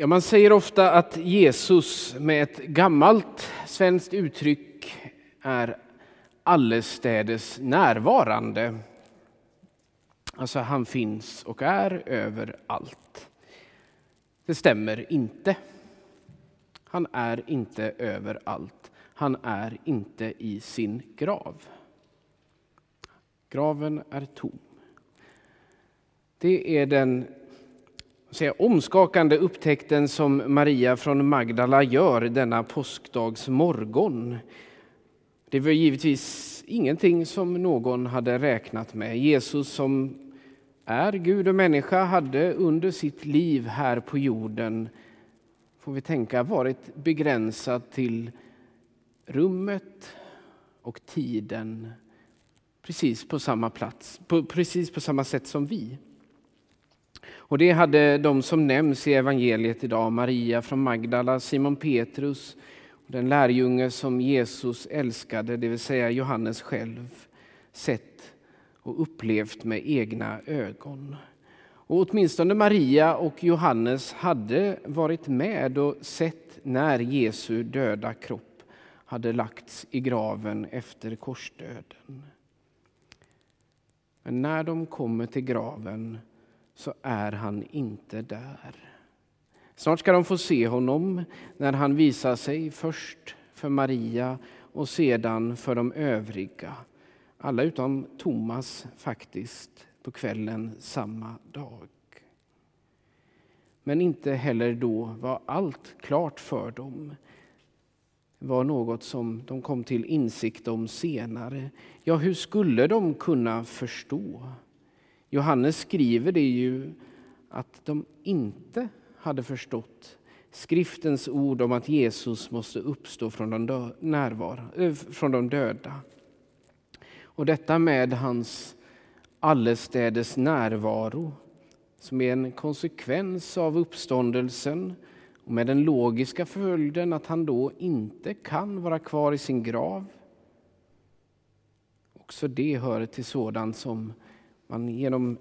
Ja, man säger ofta att Jesus med ett gammalt svenskt uttryck är allestädes närvarande. Alltså han finns och är överallt. Det stämmer inte. Han är inte överallt. Han är inte i sin grav. Graven är tom. Det är den säga, omskakande upptäckten som Maria från Magdala gör denna påskdags morgon. Det var givetvis ingenting som någon hade räknat med. Jesus som är Gud och människa hade under sitt liv här på jorden, får vi tänka, varit begränsad till rummet och tiden precis på samma plats, på, precis på samma sätt som vi. Och det hade de som nämns i evangeliet idag, Maria från Magdala, Simon Petrus, den lärjunge som Jesus älskade, det vill säga Johannes själv, sett och upplevt med egna ögon. Och åtminstone Maria och Johannes hade varit med och sett när Jesu döda kropp hade lagts i graven efter korsdöden. Men när de kommer till graven så är han inte där. Snart ska de få se honom när han visar sig först för Maria och sedan för de övriga. Alla utom Thomas faktiskt, på kvällen samma dag. Men inte heller då var allt klart för dem. Det var något som de kom till insikt om senare. Ja, hur skulle de kunna förstå? Johannes skriver det ju att de inte hade förstått skriftens ord om att Jesus måste uppstå från de, dö närvaro, eh, från de döda. Och detta med hans allestädes närvaro som är en konsekvens av uppståndelsen och med den logiska följden att han då inte kan vara kvar i sin grav. Också det hör till sådant som man, genom,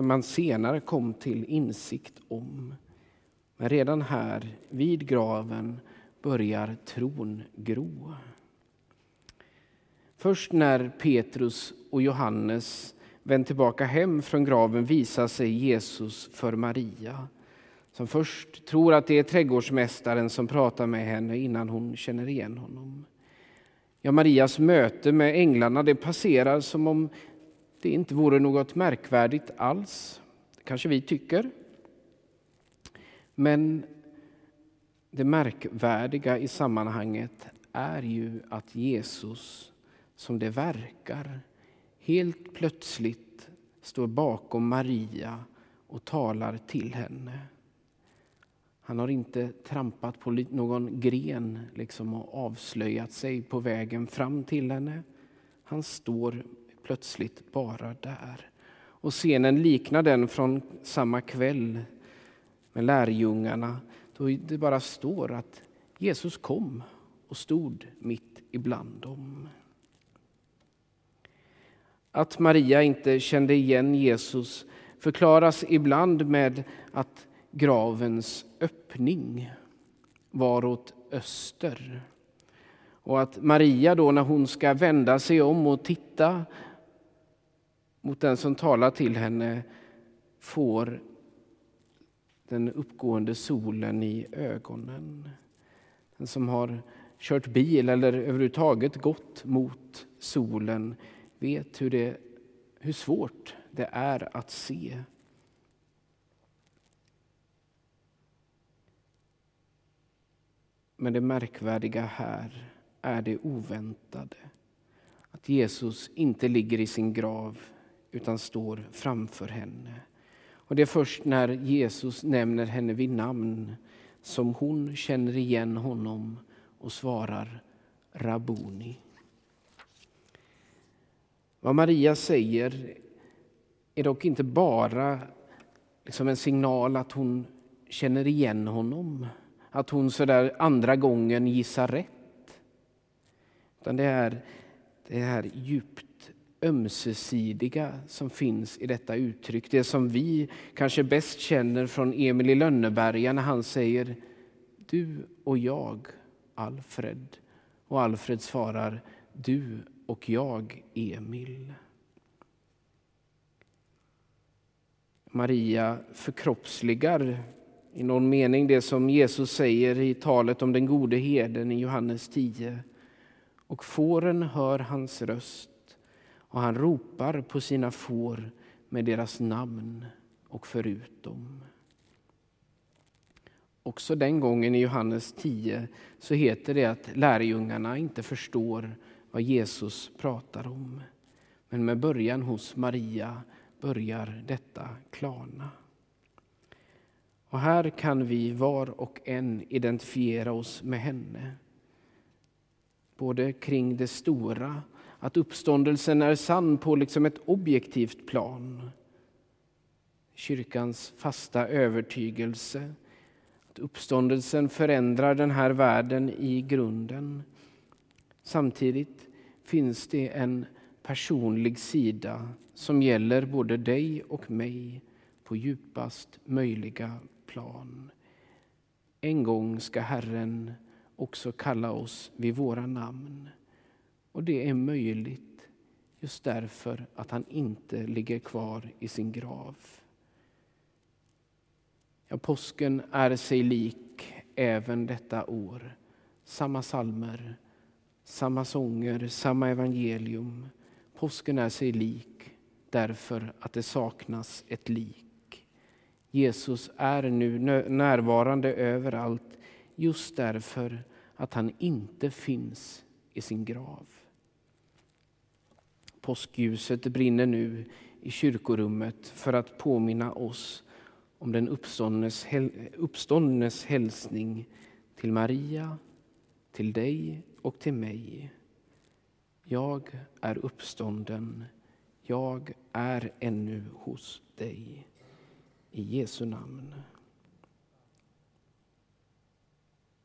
man senare kom till insikt om. Men redan här, vid graven, börjar tron gro. Först när Petrus och Johannes vänt tillbaka hem från graven visar sig Jesus för Maria som först tror att det är trädgårdsmästaren som pratar med henne innan hon känner igen honom. Ja, Marias möte med änglarna det passerar som om det inte vore något märkvärdigt alls. Det kanske vi tycker. Men det märkvärdiga i sammanhanget är ju att Jesus, som det verkar, helt plötsligt står bakom Maria och talar till henne. Han har inte trampat på någon gren liksom och avslöjat sig på vägen fram till henne. Han står plötsligt bara där. Och scenen liknar den från samma kväll med lärjungarna då det bara står att Jesus kom och stod mitt ibland dem. Att Maria inte kände igen Jesus förklaras ibland med att gravens öppning var åt öster. Och att Maria då när hon ska vända sig om och titta mot den som talar till henne får den uppgående solen i ögonen. Den som har kört bil eller överhuvudtaget gått mot solen vet hur, det, hur svårt det är att se. Men det märkvärdiga här är det oväntade. Att Jesus inte ligger i sin grav utan står framför henne. Och Det är först när Jesus nämner henne vid namn som hon känner igen honom och svarar Rabuni. Vad Maria säger är dock inte bara liksom en signal att hon känner igen honom, att hon så där andra gången gissar rätt. Utan det är, det är djupt ömsesidiga som finns i detta uttryck. Det som vi kanske bäst känner från Emil i Lönneberga när han säger du och jag, Alfred. Och Alfred svarar du och jag, Emil. Maria förkroppsligar i någon mening det som Jesus säger i talet om den gode herden i Johannes 10. Och fåren hör hans röst och han ropar på sina får med deras namn och förut dem. Också den gången i Johannes 10 så heter det att lärjungarna inte förstår vad Jesus pratar om. Men med början hos Maria börjar detta klarna. Och här kan vi var och en identifiera oss med henne. Både kring det stora, att uppståndelsen är sann på liksom ett objektivt plan. Kyrkans fasta övertygelse att uppståndelsen förändrar den här världen i grunden. Samtidigt finns det en personlig sida som gäller både dig och mig på djupast möjliga plan. En gång ska Herren också kalla oss vid våra namn. Och det är möjligt just därför att han inte ligger kvar i sin grav. Ja, påsken är sig lik även detta år. Samma salmer, samma sånger, samma evangelium. Påsken är sig lik därför att det saknas ett lik. Jesus är nu närvarande överallt just därför att han inte finns i sin grav. Påskljuset brinner nu i kyrkorummet för att påminna oss om den uppståndnes, uppståndnes hälsning till Maria, till dig och till mig. Jag är uppstånden, jag är ännu hos dig. I Jesu namn.